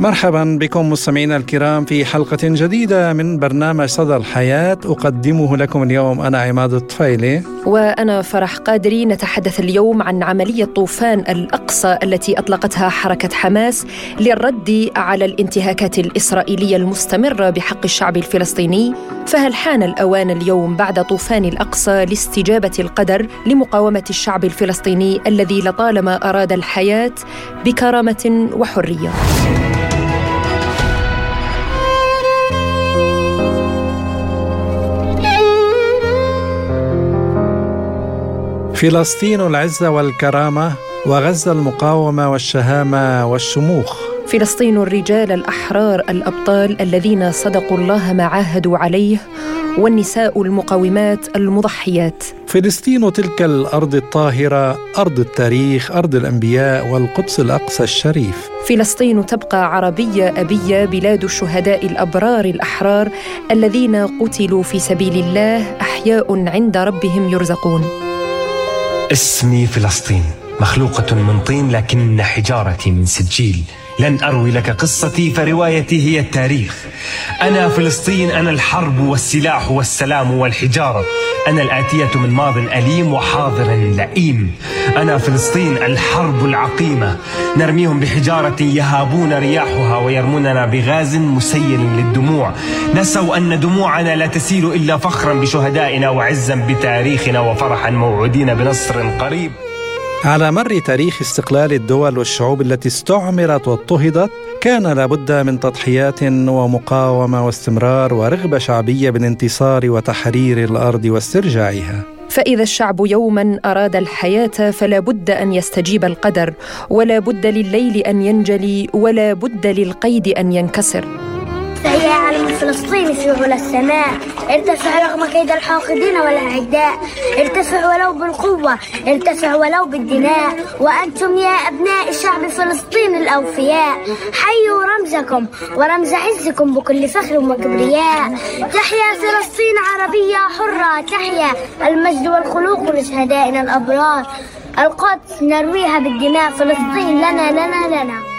مرحبا بكم مستمعينا الكرام في حلقة جديدة من برنامج صدى الحياة. أقدمه لكم اليوم أنا عماد الطفيلي. وأنا فرح قادري. نتحدث اليوم عن عملية طوفان الأقصى التي أطلقتها حركة حماس للرد على الانتهاكات الإسرائيلية المستمرة بحق الشعب الفلسطيني. فهل حان الأوان اليوم بعد طوفان الأقصى لاستجابة القدر لمقاومة الشعب الفلسطيني الذي لطالما أراد الحياة بكرامة وحرية؟ فلسطين العزة والكرامة وغزة المقاومة والشهامة والشموخ. فلسطين الرجال الأحرار الأبطال الذين صدقوا الله ما عاهدوا عليه والنساء المقاومات المضحيات. فلسطين تلك الأرض الطاهرة أرض التاريخ أرض الأنبياء والقدس الأقصى الشريف. فلسطين تبقى عربية أبية بلاد الشهداء الأبرار الأحرار الذين قتلوا في سبيل الله أحياء عند ربهم يرزقون. اسمي فلسطين مخلوقة من طين لكن حجارتي من سجيل. لن أروي لك قصتي فروايتي هي التاريخ. أنا فلسطين أنا الحرب والسلاح والسلام والحجارة. أنا الآتية من ماض أليم وحاضر لئيم. أنا فلسطين الحرب العقيمة. نرميهم بحجارة يهابون رياحها ويرموننا بغاز مسيل للدموع. نسوا أن دموعنا لا تسيل إلا فخرا بشهدائنا وعزا بتاريخنا وفرحا موعودين بنصر قريب. على مر تاريخ استقلال الدول والشعوب التي استعمرت واضطهدت كان لابد من تضحيات ومقاومة واستمرار ورغبة شعبية بالانتصار وتحرير الأرض واسترجاعها. فإذا الشعب يوما أراد الحياة فلا بد أن يستجيب القدر ولا بد لليل أن ينجلي ولا بد للقيد أن ينكسر. فهي علم فلسطين في علا السماء. ارتفع رغم كيد الحاقدين والأعداء. ارتفع ولو بالقوة ارتفع ولو بالدماء. وأنتم يا أبناء شعب فلسطين الأوفياء. حيوا رمزكم ورمز عزكم بكل فخر وكبرياء. تحيا فلسطين عربية حرة تحيا المجد والخلوق لشهدائنا الأبرار. القدس نرويها بالدماء فلسطين لنا لنا لنا.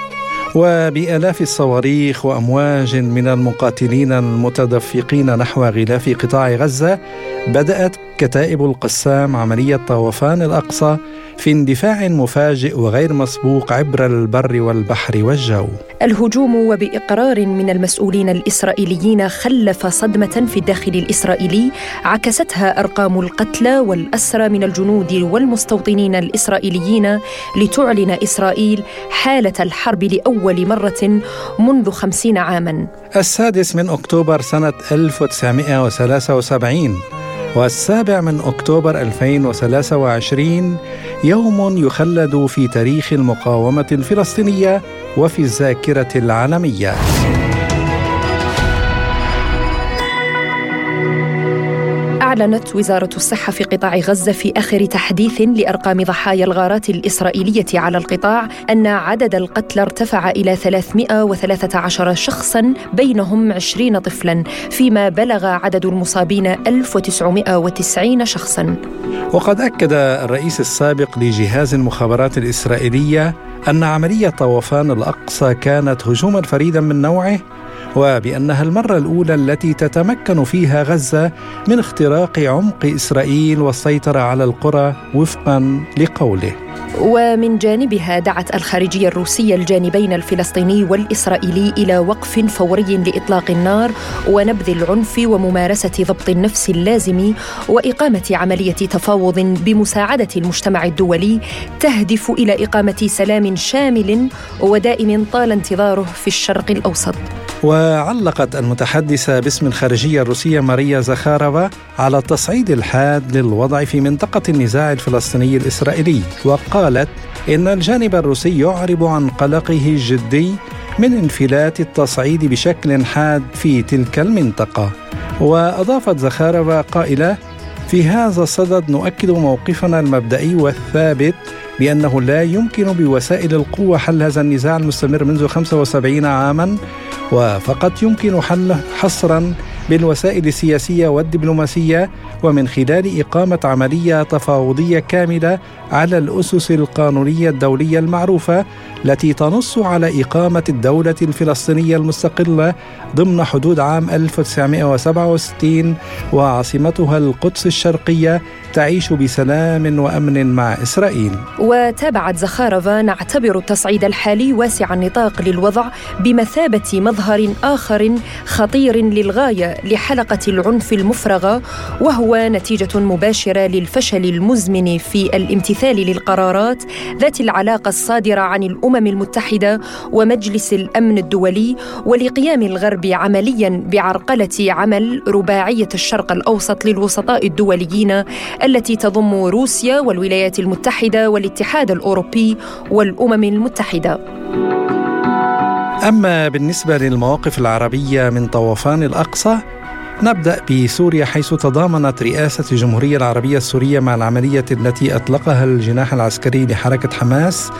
وبآلاف الصواريخ وأمواج من المقاتلين المتدفقين نحو غلاف قطاع غزة بدأت كتائب القسام عملية طوفان الأقصى في اندفاع مفاجئ وغير مسبوق عبر البر والبحر والجو. الهجوم وبإقرار من المسؤولين الإسرائيليين خلف صدمة في الداخل الإسرائيلي عكستها أرقام القتلى والأسرى من الجنود والمستوطنين الإسرائيليين لتعلن إسرائيل حالة الحرب لأول مرة منذ خمسين عاما. السادس من أكتوبر سنة 1973 والسابع من أكتوبر 2023 يوم يخلد في تاريخ المقاومة الفلسطينية وفي الذاكرة العالمية. أعلنت وزارة الصحة في قطاع غزة في آخر تحديث لأرقام ضحايا الغارات الإسرائيلية على القطاع أن عدد القتلى ارتفع إلى 313 شخصا بينهم 20 طفلا فيما بلغ عدد المصابين 1990 شخصا. وقد أكد الرئيس السابق لجهاز المخابرات الإسرائيلية أن عملية طوفان الأقصى كانت هجوما فريدا من نوعه وبأنها المرة الأولى التي تتمكن فيها غزة من اختراق عمق إسرائيل والسيطرة على القرى وفقا لقوله ومن جانبها دعت الخارجية الروسية الجانبين الفلسطيني والإسرائيلي إلى وقف فوري لإطلاق النار ونبذ العنف وممارسة ضبط النفس اللازم وإقامة عملية تفاوض بمساعدة المجتمع الدولي تهدف إلى إقامة سلام شامل ودائم طال انتظاره في الشرق الأوسط. وعلقت المتحدثة باسم الخارجية الروسية ماريا زخارفا على التصعيد الحاد للوضع في منطقة النزاع الفلسطيني الإسرائيلي وقالت إن الجانب الروسي يعرب عن قلقه الجدي من انفلات التصعيد بشكل حاد في تلك المنطقة. وأضافت زخارفا قائلة في هذا الصدد نؤكد موقفنا المبدئي والثابت بأنه لا يمكن بوسائل القوة حل هذا النزاع المستمر منذ 75 عاما وفقط يمكن حله حصرا بالوسائل السياسيه والدبلوماسية ومن خلال إقامة عملية تفاوضية كاملة على الأسس القانونية الدولية المعروفة التي تنص على إقامة الدولة الفلسطينية المستقلة ضمن حدود عام 1967 وعاصمتها القدس الشرقية تعيش بسلام وأمن مع إسرائيل. وتابعت زخارفا نعتبر التصعيد الحالي واسع النطاق للوضع بمثابة مظهر آخر خطير للغاية لحلقة العنف المفرغة وهو نتيجة مباشرة للفشل المزمن في الامتثال للقرارات ذات العلاقة الصادرة عن الأمم المتحدة ومجلس الأمن الدولي ولقيام الغرب عمليا بعرقلة عمل رباعية الشرق الأوسط للوسطاء الدوليين التي تضم روسيا والولايات المتحدة والاتحاد الأوروبي والأمم المتحدة. أما بالنسبة للمواقف العربية من طوفان الأقصى نبدأ بسوريا حيث تضامنت رئاسة الجمهورية العربية السورية مع العملية التي أطلقها الجناح العسكري لحركة حماس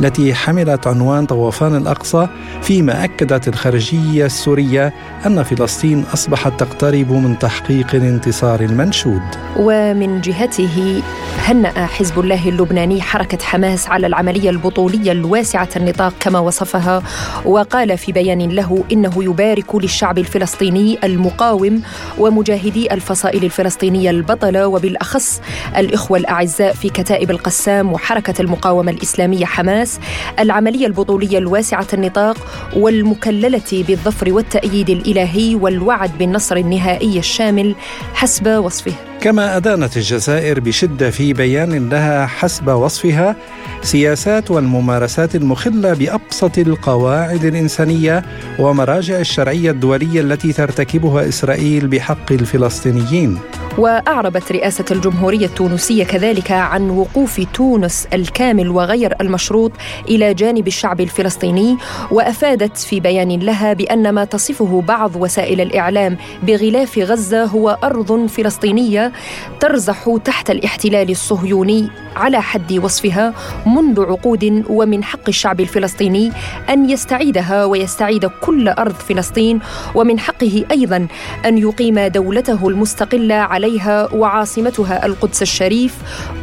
التي حملت عنوان طوفان الأقصى فيما أكدت الخارجية السورية أن فلسطين أصبحت تقترب من تحقيق الانتصار المنشود. ومن جهته هنأ حزب الله اللبناني حركة حماس على العملية البطولية الواسعة النطاق كما وصفها وقال في بيان له إنه يبارك للشعب الفلسطيني المقاوم ومجاهدي الفصائل الفلسطينية البطلة وبالأخص الإخوة الأعزاء في كتائب القسام وحركة المقاومة الإسلامية حماس العملية البطولية الواسعة النطاق والمكللة بالظفر والتأييد الإلهي والوعد بالنصر النهائي الشامل حسب وصفه. كما أدانت الجزائر بشدة في بيان لها حسب وصفها سياسات والممارسات المخلة بأبسط القواعد الإنسانية ومراجع الشرعية الدولية التي ترتكبها إسرائيل بحق الفلسطينيين. وأعربت رئاسة الجمهورية التونسية كذلك عن وقوف تونس الكامل وغير المشروط إلى جانب الشعب الفلسطيني وأفادت في بيان لها بأن ما تصفه بعض وسائل الإعلام بغلاف غزة هو أرض فلسطينية ترزح تحت الاحتلال الصهيوني على حد وصفها منذ عقود ومن حق الشعب الفلسطيني أن يستعيدها ويستعيد كل أرض فلسطين ومن حقه أيضا أن يقيم دولته المستقلة عليها وعاصمتها القدس الشريف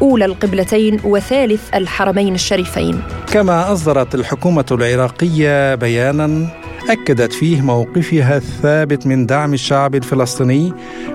أولى القبلتين وثالث الحرمين الشريفين. كما أصدرت الحكومة العراقية بيانا أكدت فيه موقفها الثابت من دعم الشعب الفلسطيني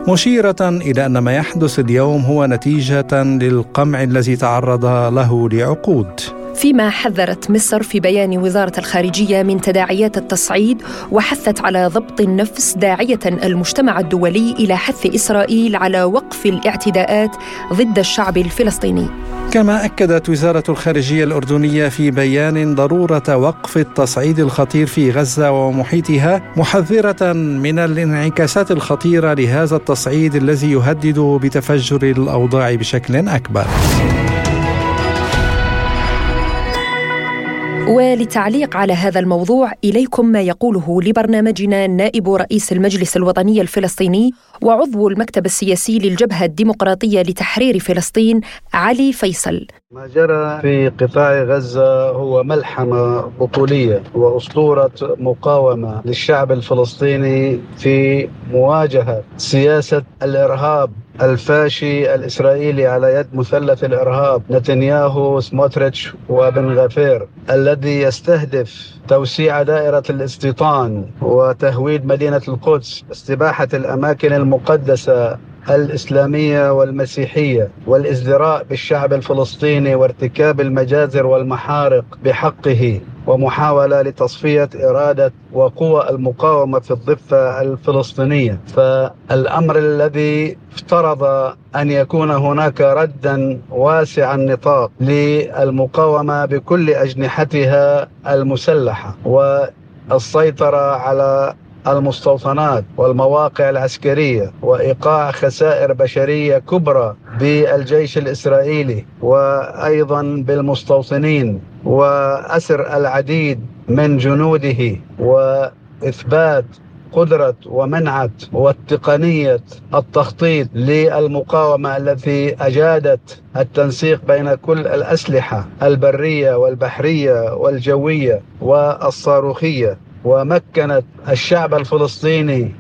مشيرة إلى أن ما يحدث اليوم هو نتيجة للقمع الذي تعرض له لعقود فيما حذرت مصر في بيان وزارة الخارجية من تداعيات التصعيد وحثت على ضبط النفس داعية المجتمع الدولي إلى حث إسرائيل على وقف الاعتداءات ضد الشعب الفلسطيني. كما أكدت وزارة الخارجية الأردنية في بيان ضرورة وقف التصعيد الخطير في غزة ومحيطها محذرة من الانعكاسات الخطيرة لهذا التصعيد الذي يهدد بتفجر الأوضاع بشكل أكبر. وللتعليق على هذا الموضوع إليكم ما يقوله لبرنامجنا نائب رئيس المجلس الوطني الفلسطيني وعضو المكتب السياسي للجبهة الديمقراطية لتحرير فلسطين علي فيصل. ما جرى في قطاع غزة هو ملحمة بطولية وأسطورة مقاومة للشعب الفلسطيني في مواجهة سياسة الإرهاب الفاشي الإسرائيلي على يد مثلث الإرهاب نتنياهو سموتريتش وبن غفير الذي يستهدف توسيع دائرة الاستيطان وتهويد مدينة القدس استباحة الأماكن المقدسة الإسلامية والمسيحية والإزدراء بالشعب الفلسطيني وارتكاب المجازر والمحارق بحقه ومحاولة لتصفية إرادة وقوى المقاومة في الضفة الفلسطينية. فالأمر الذي افترض أن يكون هناك ردا واسع النطاق للمقاومة بكل أجنحتها المسلحة والسيطرة على المستوطنات والمواقع العسكرية وإيقاع خسائر بشرية كبرى بالجيش الإسرائيلي وأيضا بالمستوطنين وأسر العديد من جنوده وإثبات قدرة ومنعة والتقنية التخطيط للمقاومة التي أجادت التنسيق بين كل الأسلحة البرية والبحرية والجوية والصاروخية. ومكنت الشعب الفلسطيني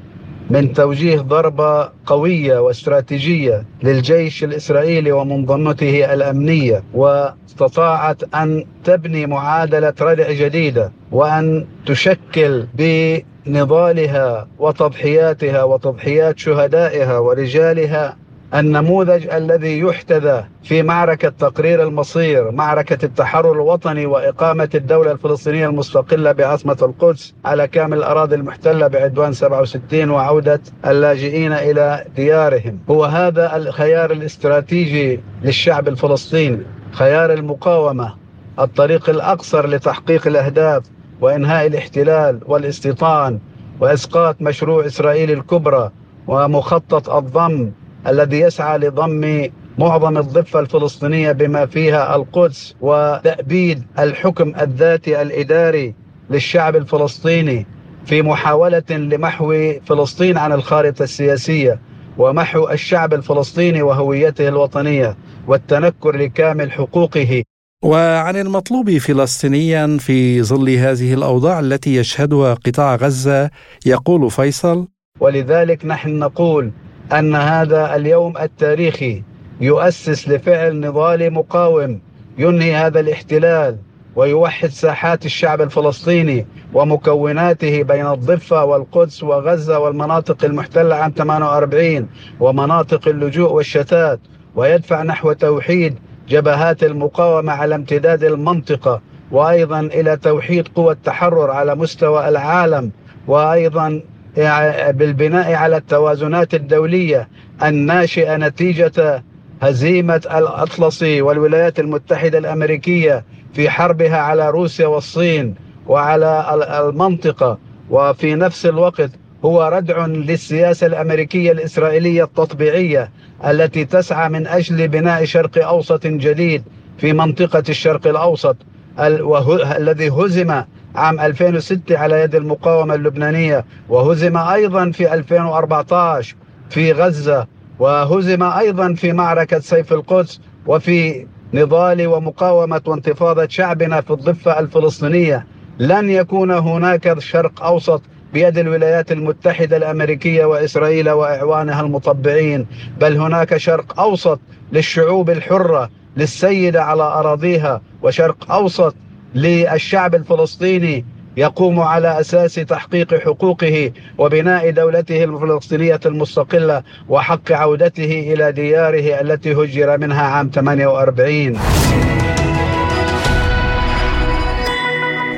من توجيه ضربة قوية واستراتيجية للجيش الإسرائيلي ومنظمته الأمنية واستطاعت أن تبني معادلة ردع جديدة وأن تشكل بنضالها وتضحياتها وتضحيات شهدائها ورجالها النموذج الذي يحتذى في معركة تقرير المصير معركة التحرر الوطني وإقامة الدولة الفلسطينية المستقلة بعاصمة القدس على كامل الأراضي المحتلة بعدوان 67 وعودة اللاجئين إلى ديارهم. هو هذا الخيار الاستراتيجي للشعب الفلسطيني خيار المقاومة الطريق الأقصر لتحقيق الأهداف وإنهاء الاحتلال والاستيطان وإسقاط مشروع إسرائيل الكبرى ومخطط الضم الذي يسعى لضم معظم الضفة الفلسطينية بما فيها القدس وتأبيد الحكم الذاتي الإداري للشعب الفلسطيني في محاولة لمحو فلسطين عن الخارطة السياسية ومحو الشعب الفلسطيني وهويته الوطنية والتنكر لكامل حقوقه. وعن المطلوب فلسطينيا في ظل هذه الأوضاع التي يشهدها قطاع غزة يقول فيصل ولذلك نحن نقول أن هذا اليوم التاريخي يؤسس لفعل نضالي مقاوم ينهي هذا الاحتلال ويوحد ساحات الشعب الفلسطيني ومكوناته بين الضفة والقدس وغزة والمناطق المحتلة عام 48 ومناطق اللجوء والشتات ويدفع نحو توحيد جبهات المقاومة على امتداد المنطقة وأيضا إلى توحيد قوى التحرر على مستوى العالم وأيضا بالبناء على التوازنات الدولية الناشئة نتيجة هزيمة الأطلسي والولايات المتحدة الأمريكية في حربها على روسيا والصين وعلى المنطقة. وفي نفس الوقت هو ردع للسياسة الأمريكية الإسرائيلية التطبيعية التي تسعى من أجل بناء شرق أوسط جديد في منطقة الشرق الأوسط الذي هزم عام 2006 على يد المقاومة اللبنانية وهزم أيضا في 2014 في غزة وهزم أيضا في معركة سيف القدس وفي نضال ومقاومة وانتفاضة شعبنا في الضفة الفلسطينية. لن يكون هناك شرق أوسط بيد الولايات المتحدة الأمريكية وإسرائيل وإعوانها المطبعين بل هناك شرق أوسط للشعوب الحرة للسيدة على أراضيها وشرق أوسط للشعب الفلسطيني يقوم على أساس تحقيق حقوقه وبناء دولته الفلسطينية المستقلة وحق عودته إلى دياره التي هجر منها عام 48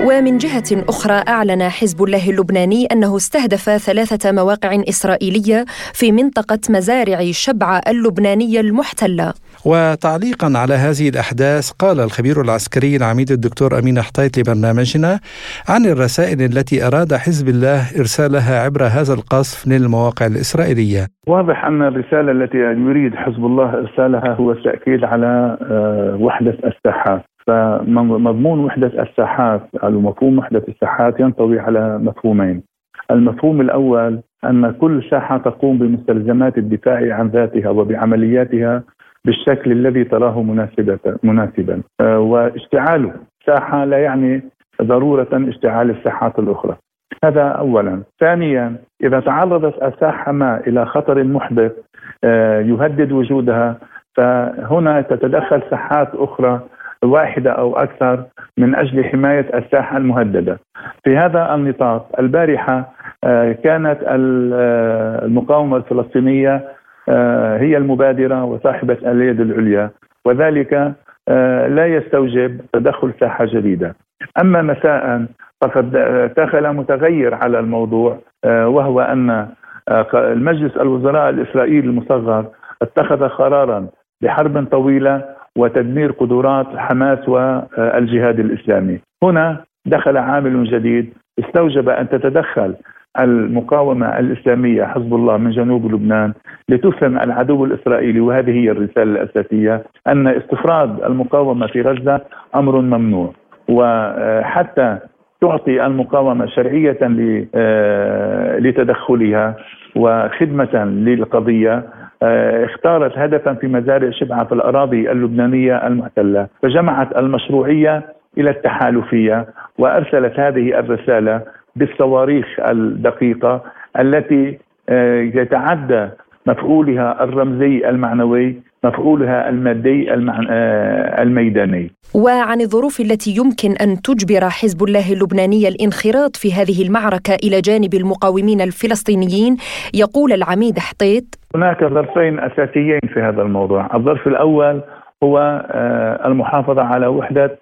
ومن جهة أخرى أعلن حزب الله اللبناني أنه استهدف ثلاثة مواقع إسرائيلية في منطقة مزارع شبعة اللبنانية المحتلة. وتعليقا على هذه الأحداث قال الخبير العسكري العميد الدكتور أمين حطيت لبرنامجنا عن الرسائل التي أراد حزب الله إرسالها عبر هذا القصف للمواقع الإسرائيلية. واضح أن الرسالة التي يريد حزب الله إرسالها هو التأكيد على آه، وحدة الساحات. فمضمون وحدة الساحات أو مفهوم وحدة الساحات ينطوي على مفهومين. المفهوم الأول أن كل ساحة تقوم بمستلزمات الدفاع عن ذاتها وبعملياتها بالشكل الذي تراه مناسبة مناسبا. آه، واشتعال ساحة لا يعني ضرورة اشتعال الساحات الأخرى. هذا أولا. ثانيا إذا تعرضت الساحة ما إلى خطر محدث آه، يهدد وجودها فهنا تتدخل ساحات أخرى واحدة أو أكثر من أجل حماية الساحة المهددة. في هذا النطاق البارحة آه، كانت المقاومة الفلسطينية آه، هي المبادرة وصاحبة اليد العليا وذلك آه، لا يستوجب تدخل ساحة جديدة. أما مساء فقد دخل متغير على الموضوع آه، وهو أن المجلس الوزراء الإسرائيلي المصغر اتخذ قرارا بحرب طويلة وتدمير قدرات حماس والجهاد الإسلامي. هنا دخل عامل جديد استوجب أن تتدخل المقاومة الإسلامية حزب الله من جنوب لبنان لتفهم العدو الإسرائيلي وهذه هي الرسالة الأساسية أن استفراد المقاومة في غزة أمر ممنوع. وحتى تعطي المقاومة شرعية آه، لتدخلها وخدمة للقضية آه، اختارت هدفا في مزارع شبعة في الأراضي اللبنانية المحتلة فجمعت المشروعية إلى التحالفية وأرسلت هذه الرسالة بالصواريخ الدقيقة التي يتعدى مفعولها الرمزي المعنوي مفعولها المادي آه، الميداني. وعن الظروف التي يمكن أن تجبر حزب الله اللبناني الانخراط في هذه المعركة إلى جانب المقاومين الفلسطينيين يقول العميد حطيط. هناك ظرفين أساسيين في هذا الموضوع، الظرف الأول هو آه، المحافظة على وحدة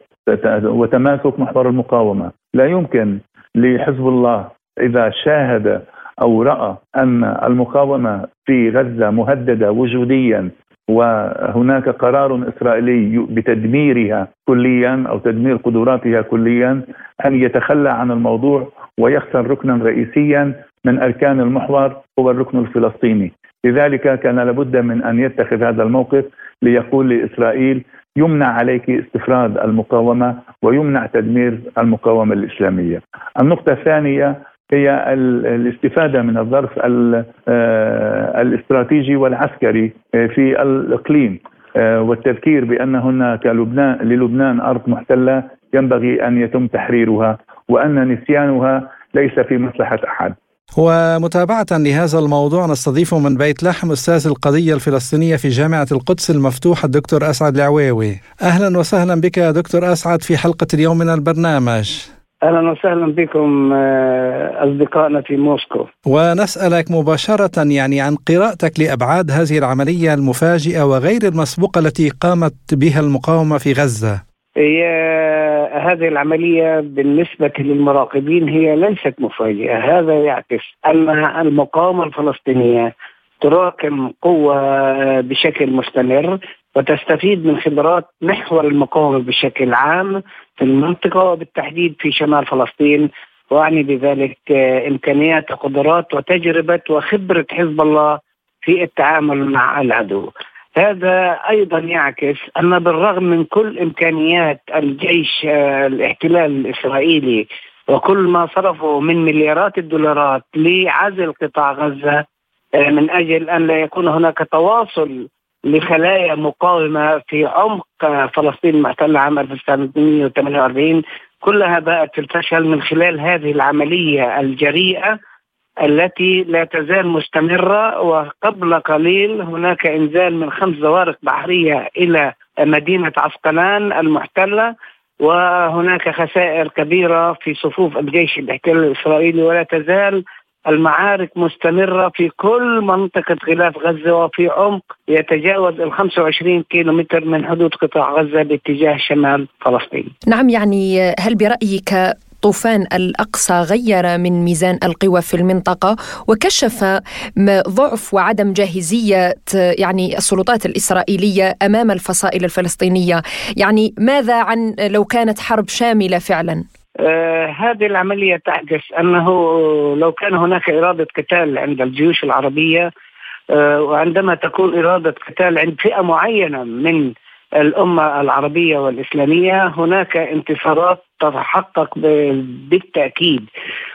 وتماسك محور المقاومة، لا يمكن لحزب الله. إذا شاهد أو رأى أن المقاومة في غزة مهددة وجوديا وهناك قرار إسرائيلي بتدميرها كليا أو تدمير قدراتها كليا أن يتخلى عن الموضوع ويخسر ركنا رئيسيا من أركان المحور هو الركن الفلسطيني، لذلك كان لابد من أن يتخذ هذا الموقف ليقول لإسرائيل يمنع عليك استفراد المقاومة ويمنع تدمير المقاومة الإسلامية. النقطة الثانية هي الاستفادة من الظرف آه، الاستراتيجي والعسكري آه، في الإقليم آه، والتذكير بأن هناك لبنان للبنان أرض محتلة ينبغي أن يتم تحريرها وأن نسيانها ليس في مصلحة أحد ومتابعة لهذا الموضوع نستضيف من بيت لحم أستاذ القضية الفلسطينية في جامعة القدس المفتوحة الدكتور أسعد العويوي أهلا وسهلا بك يا دكتور أسعد في حلقة اليوم من البرنامج أهلا وسهلا بكم آه، أصدقائنا في موسكو. ونسألك مباشرة يعني عن قراءتك لأبعاد هذه العملية المفاجئة وغير المسبوقة التي قامت بها المقاومة في غزة. هذه العملية بالنسبة للمراقبين هي ليست مفاجئة، هذا يعكس ان المقاومة الفلسطينية تراكم قوة بشكل مستمر وتستفيد من خبرات محور المقاومة بشكل عام في المنطقة وبالتحديد في شمال فلسطين وأعني بذلك إمكانيات وقدرات وتجربة وخبرة حزب الله في التعامل مع العدو. هذا أيضا يعكس أن بالرغم من كل إمكانيات الجيش آه، الاحتلال الإسرائيلي وكل ما صرفه من مليارات الدولارات لعزل قطاع غزة آه، من أجل أن لا يكون هناك تواصل لخلايا مقاومة في عمق فلسطين المحتلة عام 1948 كلها باءت في الفشل من خلال هذه العملية الجريئة. التي لا تزال مستمرة وقبل قليل هناك إنزال من خمس زوارق بحرية إلى مدينة عسقلان المحتلة وهناك خسائر كبيرة في صفوف الجيش الاحتلال الإسرائيلي ولا تزال المعارك مستمرة في كل منطقة غلاف غزة وفي عمق يتجاوز ال 25 كيلو من حدود قطاع غزة باتجاه شمال فلسطين. نعم يعني هل برأيك طوفان الأقصى غير من ميزان القوى في المنطقة وكشف ضعف وعدم جاهزية يعني السلطات الإسرائيلية أمام الفصائل الفلسطينية، يعني ماذا عن لو كانت حرب شاملة فعلا؟ آه هذه العملية تعكس أنه لو كان هناك إرادة قتال عند الجيوش العربية آه وعندما تكون إرادة قتال عند فئة معينة من الأمة العربية والإسلامية هناك انتصارات تتحقق بالتأكيد.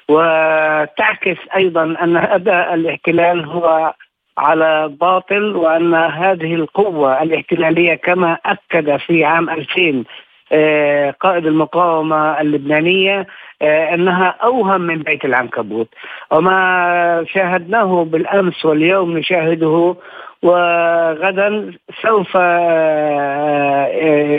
وتعكس أيضا أن أداء الاحتلال هو على باطل وأن هذه القوة الاحتلالية كما أكد في عام 2000 آه، قائد المقاومة اللبنانية آه، أنها أوهم من بيت العنكبوت. وما شاهدناه بالأمس واليوم نشاهده وغدا سوف آه،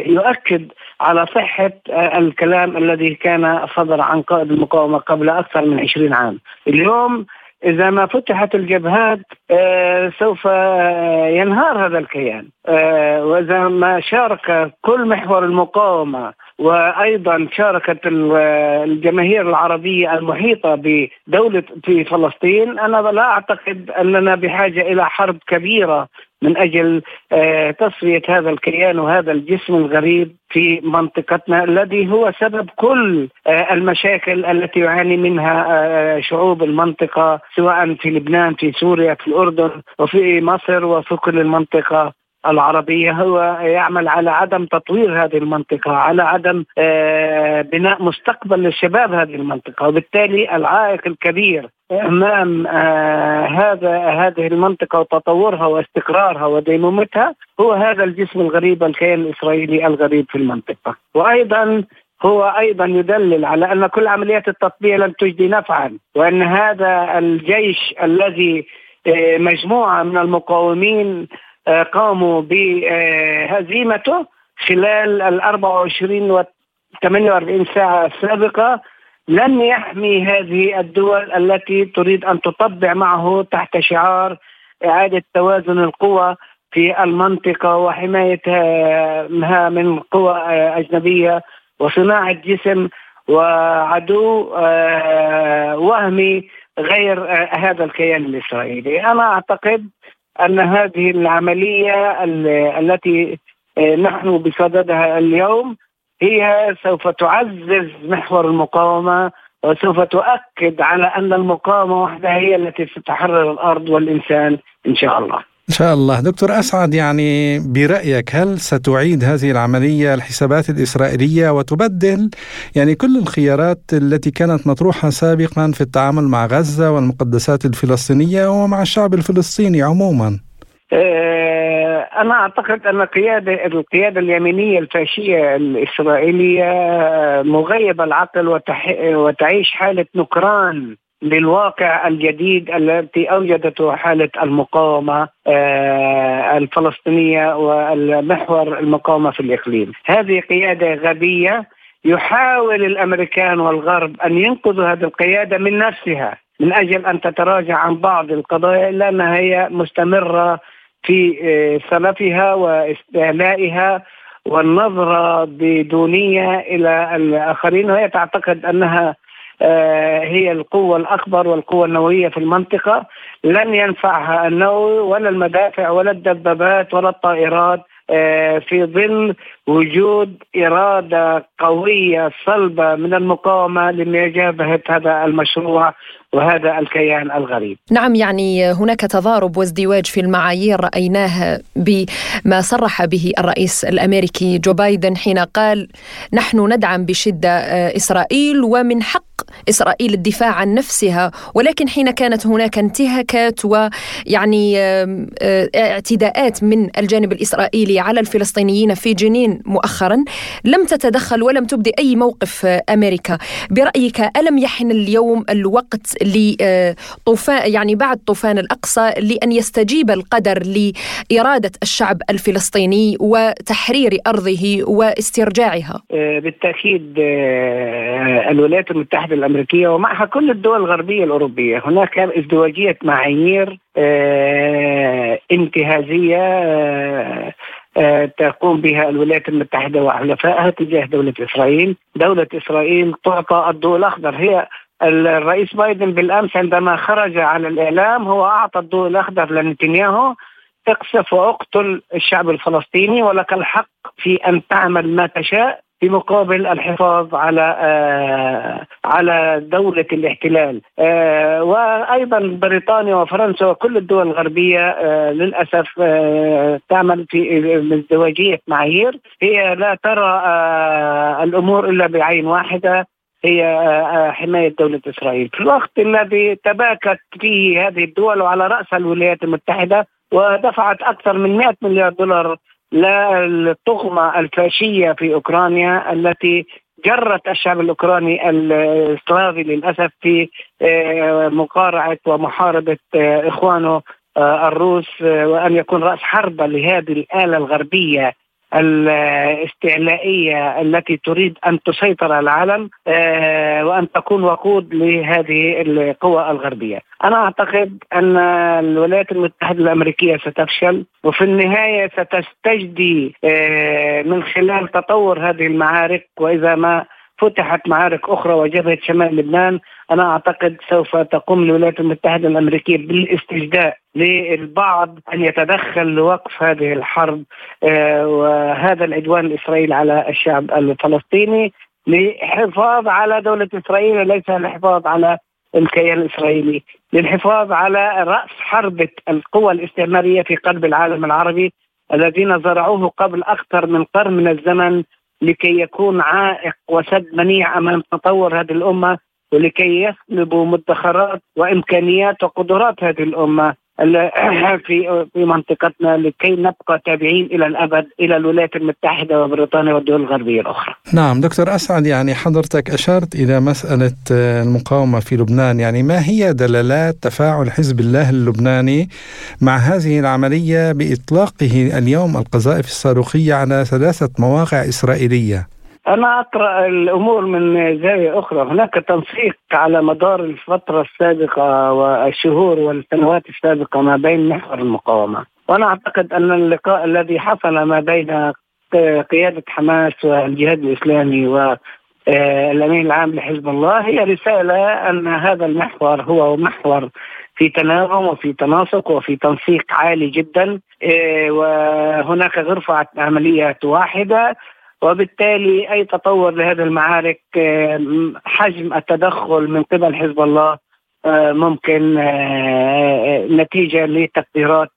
يؤكد على صحة الكلام الذي كان صدر عن قائد المقاومة قبل أكثر من 20 عام. اليوم إذا ما فتحت الجبهات آه سوف آه ينهار هذا الكيان. آه وإذا ما شارك كل محور المقاومة وأيضا شاركت الجماهير العربية المحيطة بدولة في فلسطين. أنا لا أعتقد أننا بحاجة إلى حرب كبيرة من أجل آه، تصفية هذا الكيان وهذا الجسم الغريب في منطقتنا الذي هو سبب كل آه، المشاكل التي يعاني منها آه، شعوب المنطقة سواء في لبنان في سوريا في الأردن وفي مصر وفي كل المنطقة. العربية هو يعمل على عدم تطوير هذه المنطقة على عدم بناء مستقبل للشباب هذه المنطقة. وبالتالي العائق الكبير أمام آه هذا هذه المنطقة وتطورها واستقرارها وديمومتها هو هذا الجسم الغريب الكيان الإسرائيلي الغريب في المنطقة. وأيضا هو أيضا يدلل على أن كل عمليات التطبيع لم تجدي نفعا وأن هذا الجيش الذي مجموعة من المقاومين قاموا بهزيمته خلال ال 24 و 48 ساعة السابقة. لم يحمي هذه الدول التي تريد أن تطبع معه تحت شعار إعادة توازن القوى في المنطقة وحمايتها من قوى أجنبية وصناعة جسم وعدو آه، وهمي غير آه، هذا الكيان الإسرائيلي، أنا أعتقد أن هذه العملية التي آه، نحن بصددها اليوم هي سوف تعزز محور المقاومة وسوف تؤكد على أن المقاومة وحدها هي التي ستحرر الأرض والإنسان إن شاء الله. إن شاء الله دكتور أسعد يعني برأيك هل ستعيد هذه العملية الحسابات الإسرائيلية وتبدل يعني كل الخيارات التي كانت مطروحة سابقا في التعامل مع غزة والمقدسات الفلسطينية ومع الشعب الفلسطيني عموما؟ آه، أنا أعتقد أن القياده القيادة اليمينية الفاشية الإسرائيلية مغيبه العقل وتعيش حالة نكران للواقع الجديد التي أوجدته حالة المقاومة آه، الفلسطينية والمحور المقاومة في الإقليم. هذه قيادة غبية يحاول الأمريكان والغرب أن ينقذوا هذه القيادة من نفسها من أجل أن تتراجع عن بعض القضايا إلا أنها هي مستمرة في آه، سلفها واستعلائها والنظرة بدونية إلى الآخرين وهي تعتقد أنها آه، هي القوة الأكبر والقوة النووية في المنطقة. لن ينفعها النووي ولا المدافع ولا الدبابات ولا الطائرات آه، في ظل وجود إرادة قوية صلبة من المقاومة لمجابهة هذا المشروع وهذا الكيان الغريب. نعم يعني هناك تضارب وازدواج في المعايير رأيناه بما صرح به الرئيس الأمريكي جو بايدن حين قال نحن ندعم بشدة آه، إسرائيل ومن حق إسرائيل الدفاع عن نفسها ولكن حين كانت هناك انتهاكات ويعني آه، اعتداءات من الجانب الإسرائيلي على الفلسطينيين في جنين مؤخرا لم تتدخل ولم تبدي أي موقف آه، أمريكا. برأيك ألم يحن اليوم الوقت لطوفان يعني بعد طوفان الأقصى لأن يستجيب القدر لإرادة الشعب الفلسطيني وتحرير أرضه واسترجاعها؟ آه، بالتأكيد آه، الولايات المتحدة الأمريكية ومعها كل الدول الغربية الأوروبية. هناك ازدواجية معايير انتهازية تقوم بها الولايات المتحدة وحلفائها تجاه دولة إسرائيل. دولة إسرائيل تعطى الضوء الأخضر. هي الرئيس بايدن بالأمس عندما خرج على الإعلام هو أعطى الضوء الأخضر لنتنياهو. اقصف وأقتل الشعب الفلسطيني ولك الحق في أن تعمل ما تشاء. في مقابل الحفاظ على آه على دولة الاحتلال. آه وأيضا بريطانيا وفرنسا وكل الدول الغربية آه للأسف آه تعمل في ازدواجية معايير. هي لا ترى آه الأمور إلا بعين واحدة هي آه، آه، حماية دولة إسرائيل. في الوقت الذي تباكت فيه هذه الدول وعلى رأسها الولايات المتحدة ودفعت أكثر من 100 مليار دولار للطغمة الفاشية في أوكرانيا التي جرت الشعب الأوكراني السلافي للأسف في آه، مقارعة ومحاربة إخوانه الروس وأن يكون رأس حربة لهذه الآلة الغربية. الاستعلائية التي تريد أن تسيطر العالم آه، وأن تكون وقود لهذه القوى الغربية. أنا أعتقد أن الولايات المتحدة الأمريكية ستفشل وفي النهاية ستستجدي آه، من خلال تطور هذه المعارك وإذا ما فتحت معارك أخرى وجبهة شمال لبنان. أنا أعتقد سوف تقوم الولايات المتحدة الأمريكية بالاستجداء للبعض أن يتدخل لوقف هذه الحرب آه، وهذا العدوان الاسرائيلي على الشعب الفلسطيني للحفاظ على دولة إسرائيل وليس للحفاظ على الكيان الإسرائيلي للحفاظ على رأس حربة القوى الاستعمارية في قلب العالم العربي الذين زرعوه قبل أكثر من قرن من الزمن. لكي يكون عائق وسد منيع أمام تطور هذه الأمة ولكي يسلبوا مدخرات وإمكانيات وقدرات هذه الأمة. في في منطقتنا لكي نبقى تابعين إلى الأبد إلى الولايات المتحدة وبريطانيا والدول الغربية الأخرى. نعم دكتور أسعد يعني حضرتك أشرت إلى مسألة المقاومة في لبنان، يعني ما هي دلالات تفاعل حزب الله اللبناني مع هذه العملية بإطلاقه اليوم القذائف الصاروخية على ثلاثة مواقع إسرائيلية؟ أنا أقرأ الأمور من زاوية أخرى. هناك تنسيق على مدار الفترة السابقة والشهور والسنوات السابقة ما بين محور المقاومة. وأنا أعتقد أن اللقاء الذي حصل ما بين قيادة حماس والجهاد الإسلامي و الامين العام لحزب الله هي رسالة أن هذا المحور هو محور في تناغم وفي تناسق وفي تنسيق عالي جدا. وهناك غرفة عمليات واحدة وبالتالي أي تطور لهذه المعارك آه، حجم التدخل من قبل حزب الله آه، ممكن آه، نتيجة لتقديرات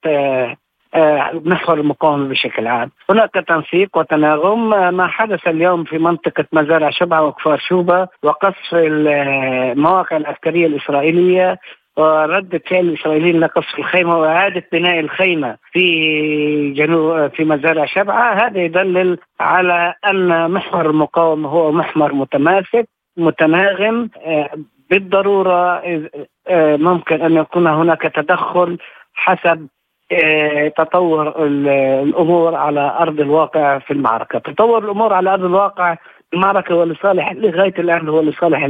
محور المقاومة بشكل عام. هناك تنسيق وتناغم ما حدث اليوم في منطقة مزارع شبعة وكفار شوبة وقصف المواقع العسكرية الإسرائيلية وردة فعل الإسرائيليين لقصف الخيمة وإعادة بناء الخيمة في جنوب في مزارع شبعة. هذا يدلل على أن محور المقاومة هو محور متماسك متناغم آه، بالضرورة آه، ممكن أن يكون هناك تدخل حسب آه، تطور الأمور على أرض الواقع في المعركة. تطور الأمور على أرض الواقع المعركة هو لصالح لغاية الآن هو لصالح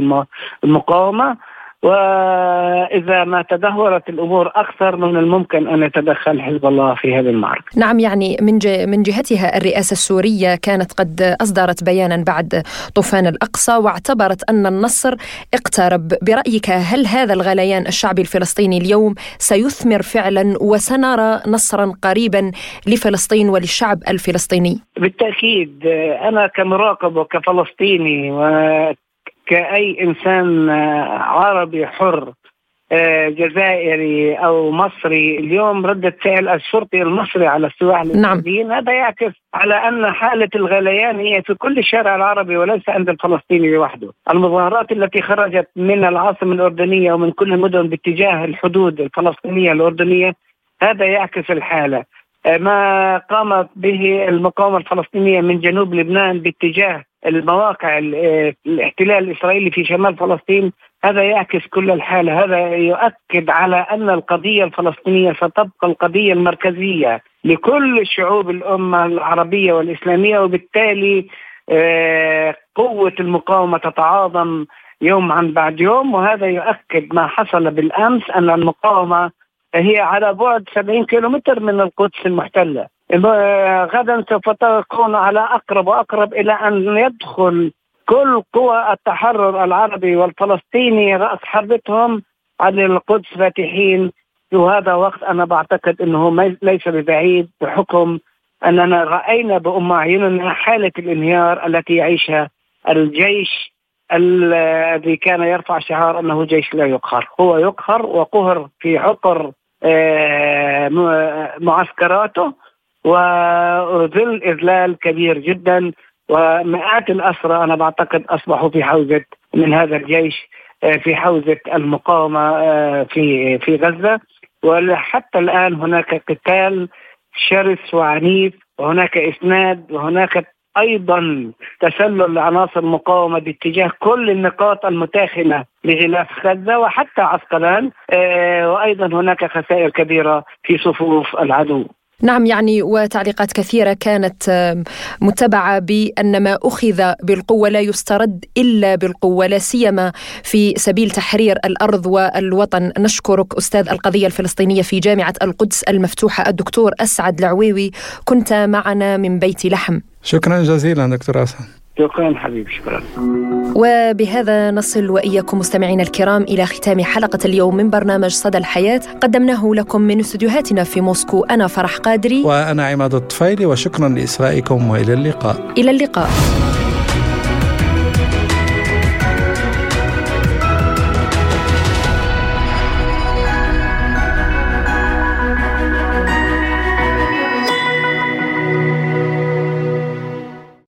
المقاومة. وإذا ما تدهورت الأمور أكثر من الممكن أن يتدخل حزب الله في هذه المعركة. نعم يعني من من جهتها الرئاسة السورية كانت قد أصدرت بيانا بعد طوفان الأقصى واعتبرت أن النصر اقترب، برأيك هل هذا الغليان الشعبي الفلسطيني اليوم سيثمر فعلا وسنرى نصرا قريبا لفلسطين وللشعب الفلسطيني؟ بالتأكيد أنا كمراقب وكفلسطيني و كأي إنسان آه، عربي حر آه، جزائري أو مصري اليوم ردة فعل الشرطي المصري على السواح نعم. هذا يعكس على أن حالة الغليان هي في كل الشارع العربي وليس عند الفلسطيني لوحده المظاهرات التي خرجت من العاصمة الأردنية ومن كل المدن باتجاه الحدود الفلسطينية الأردنية هذا يعكس الحالة ما قامت به المقاومة الفلسطينية من جنوب لبنان باتجاه المواقع الاحتلال الإسرائيلي في شمال فلسطين هذا يعكس كل الحاله، هذا يؤكد على أن القضية الفلسطينية ستبقى القضية المركزية لكل شعوب الأمة العربية والإسلامية وبالتالي آه، قوة المقاومة تتعاظم يوم عن بعد يوم. وهذا يؤكد ما حصل بالأمس أن المقاومة هي على بعد 70 كيلومتر من القدس المحتلة. غدا سوف تكون على أقرب وأقرب إلى أن يدخل كل قوى التحرر العربي والفلسطيني رأس حربتهم على القدس فاتحين. في هذا وقت أنا بعتقد إنه ليس ببعيد بحكم أننا رأينا بأم أعيننا حالة الانهيار التي يعيشها الجيش الذي كان يرفع شعار أنه جيش لا يقهر، هو يقهر وقهر في عقر آه، معسكراته وظل إذلال كبير جدا ومئات الأسرى أنا بعتقد أصبحوا في حوزة من هذا الجيش آه، في حوزة المقاومة آه، في في غزة. وحتى الآن هناك قتال شرس وعنيف وهناك إسناد وهناك أيضا تسلل لعناصر المقاومة باتجاه كل النقاط المتاخمه لغلاف غزة وحتى عسقلان آه، وأيضا هناك خسائر كبيرة في صفوف العدو. نعم يعني وتعليقات كثيرة كانت متبعة بأن ما أخذ بالقوة لا يسترد إلا بالقوة لا سيما في سبيل تحرير الأرض والوطن. نشكرك أستاذ القضية الفلسطينية في جامعة القدس المفتوحة الدكتور أسعد العويوي. كنت معنا من بيت لحم. شكرا جزيلا دكتور أسعد. شكرا حبيبي شكرا. وبهذا نصل وإياكم مستمعينا الكرام إلى ختام حلقة اليوم من برنامج صدى الحياة. قدمناه لكم من استديوهاتنا في موسكو أنا فرح قادري. وأنا عماد الطفيلي وشكرا لاصغائكم وإلى اللقاء. إلى اللقاء.